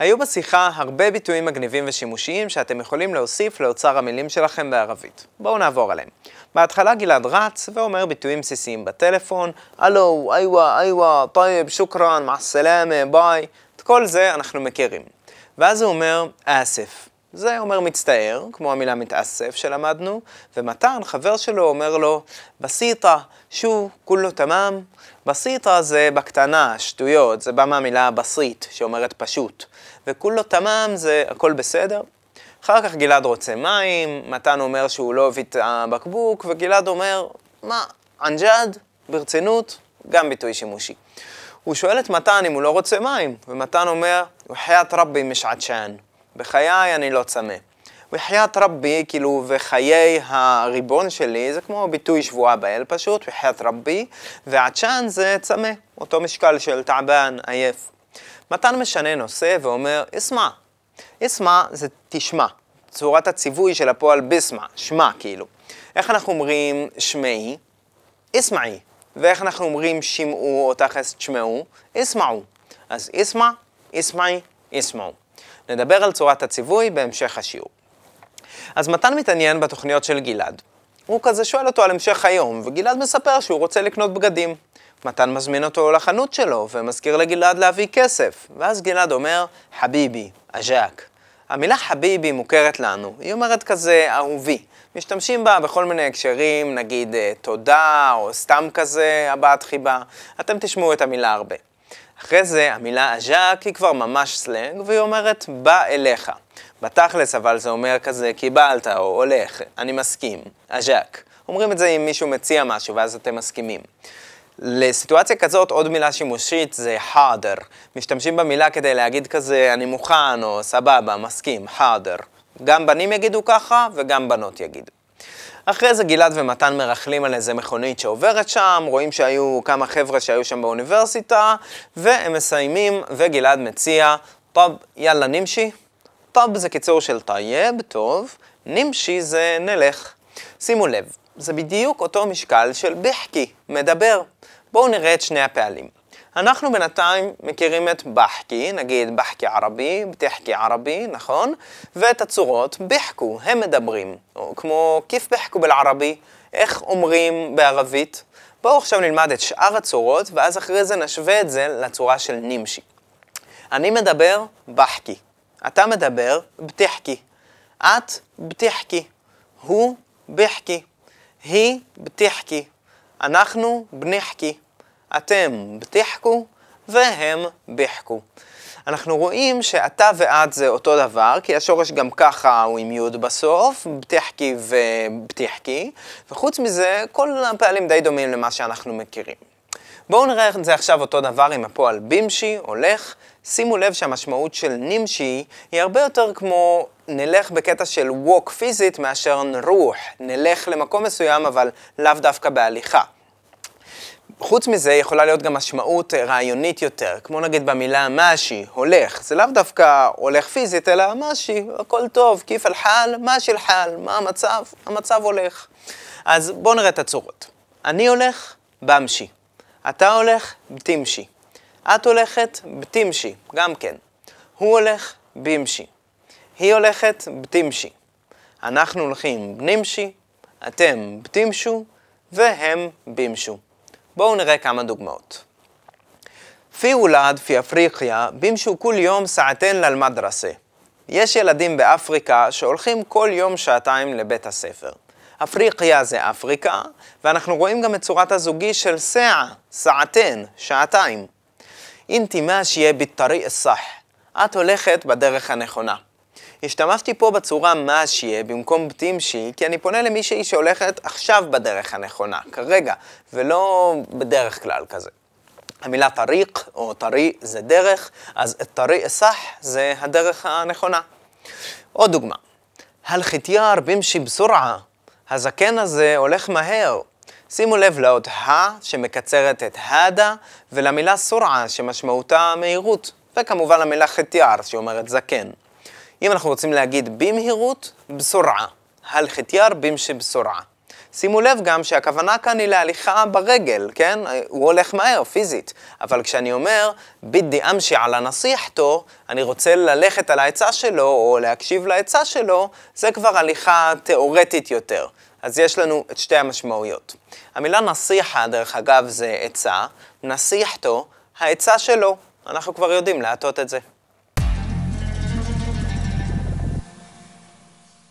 היו בשיחה הרבה ביטויים מגניבים ושימושיים שאתם יכולים להוסיף לאוצר המילים שלכם בערבית. בואו נעבור עליהם. בהתחלה גלעד רץ ואומר ביטויים בסיסיים בטלפון, הלו, أيوا, أيوا, طيب, شكرا, مع السلامة, ביי. את כל זה אנחנו מכירים. ואז הוא אומר, آسف. זה אומר מצטער, כמו המילה متأسف שלמדנו, ומתן, חבר שלו, אומר לו, بسيطة, شو, كله تمام. בסיטה זה בקטנה, שטויות, זה בא מהמילה בסיט, שאומרת פשוט. וכולו תמם זה הכל בסדר. אחר כך גלעד רוצה מים, מתן אומר שהוא לא הביא את הבקבוק, וגלעד אומר, מה, אנג'אד? ברצינות? גם ביטוי שימושי. הוא שואל את מתן אם הוא לא רוצה מים, ומתן אומר, וחיית רבי משעדשן. בחיי אני לא צמא. וחיית רבי, כאילו, וחיי הריבון שלי, זה כמו ביטוי שבועה באל פשוט, וחיית רבי, ועדשן זה צמא, אותו משקל של תעבן, עייף. מתן משנה נושא ואומר, אסמע. אסמע זה תשמע, צורת הציווי של הפועל ביסמע, שמע כאילו. איך אנחנו אומרים שמעי? אסמעי. ואיך אנחנו אומרים שמעו או תכלס תשמעו? אסמעו. אז אסמע, אסמעי, אסמעו. נדבר על צורת הציווי בהמשך השיעור. אז מתן מתעניין בתוכניות של גלעד. הוא כזה שואל אותו על המשך היום, וגלעד מספר שהוא רוצה לקנות בגדים. מתן מזמין אותו לחנות שלו, ומזכיר לגלעד להביא כסף. ואז גלעד אומר, حبيبي, أجاك. המילה حبيبي מוכרת לנו, היא אומרת כזה אהובי. משתמשים בה בכל מיני הקשרים, נגיד תודה, או סתם כזה הבעת חיבה. אתם תשמעו את המילה הרבה. אחרי זה המילה أجاك היא כבר ממש סלנג, והיא אומרת בא אליך. בתכלס אבל זה אומר כזה קיבלת או הולך, אני מסכים, أجاك. אומרים את זה אם מישהו מציע משהו ואז אתם מסכימים. לסיטואציה כזאת עוד מילה שימושית זה حاضر. משתמשים במילה כדי להגיד כזה אני מוכן או סבבה, מסכים, حاضر. גם בנים יגידו ככה וגם בנות יגידו. אחרי זה גלעד ומתן מרכלים על איזה מכונית שעוברת שם, רואים שהיו כמה חבר'ה שהיו שם באוניברסיטה, והם מסיימים, וגלעד מציע, طب, يلا نمشي. طب זה קיצור של طيب, طب, نمشي זה נלך. שימו לב, זה בדיוק אותו משקל של بحكي, מדבר. בואו נראה את שני הפעלים. אנחנו בינתיים מכירים את بحكي, נגיד بحكي عربي, بتحكي عربي, נכון? ואת הצורות بحكو, הם מדברים. או כמו كيف بحكو بالعربي, איך אומרים בערבית? בואו עכשיו נלמד את שאר הצורות, ואז אחרי זה נשווה את זה לצורה של נמשי. אני מדבר בחקי, אתה מדבר בתחקי, את בתחקי, הוא בחקי, היא בתחקי, אנחנו בנחקי. אתם בתחקו והם בחקו. אנחנו רואים שאתה ואת זה אותו דבר, כי השורש גם ככה הוא עם י' בסוף, בתחקי ובתחקי, וחוץ מזה, כל הפעלים די דומים למה שאנחנו מכירים. בואו נראה את זה עכשיו אותו דבר עם הפועל בימשי, הולך. שימו לב שהמשמעות של נימשי היא הרבה יותר כמו נלך בקטע של ווק פיזית מאשר נרוח, נלך למקום מסוים אבל לאו דווקא בהליכה. חוץ מזה, יכולה להיות גם משמעות רעיונית יותר, כמו נגיד במילה משי, הולך. זה לאו דווקא הולך פיזית, אלא משי, הכל טוב, כיף אל חל, משי אל חל, מה המצב? המצב הולך. אז בואו נראה את הצורות. אני הולך, במשי. אתה הולך, בתמשי. את הולכת, בתמשי, גם כן. הוא הולך, בימשי. היא הולכת, בתמשי. אנחנו הולכים, בנימשי, אתם בתמשו, והם בימשו. בואו נראה כמה דוגמאות. في ولاد في أفريقيا بيمشوا كل يوم ساعتين للمدرسة. יש ילדים באפריקה שהולכים כל יום שעתיים לבית הספר. אפריקיה זה אפריקה, ואנחנו רואים גם את צורת הזוגי של סעה, סעתן, שעתיים. אינתי מאשיה בטרי אסח. את הולכת בדרך הנכונה. השתמשתי פה בצורה ماشية במקום بتمشي, כי אני פונה למישהי שהולכת עכשיו בדרך הנכונה, כרגע, ולא בדרך כלל כזה. המילה طريق או طريء זה דרך, אז طريء الصح זה הדרך הנכונה. עוד דוגמה, הלחיטיאר בימשי בסורעה, הזקן הזה הולך מהר. שימו לב לאות ה שמקצרת את הדה, ולמילה סורעה שמשמעותה מהירות, וכמובן למילה חטיאר שאומרת זקן. אם אנחנו רוצים להגיד במהירות, בסורעה. הלחיטיאר בימשי בסורעה. שימו לב גם שהכוונה כאן היא להליכה ברגל, כן? הוא הולך מהר, פיזית. אבל כשאני אומר, בידי אמשי על הנסיחתו, אני רוצה ללכת על העצה שלו, או להקשיב לעצה שלו, זה כבר הליכה תיאורטית יותר. אז יש לנו את שתי המשמעויות. המילה נסיחה, דרך אגב, זה עצה, נסיחתו, העצה שלו. אנחנו כבר יודעים להטות את זה.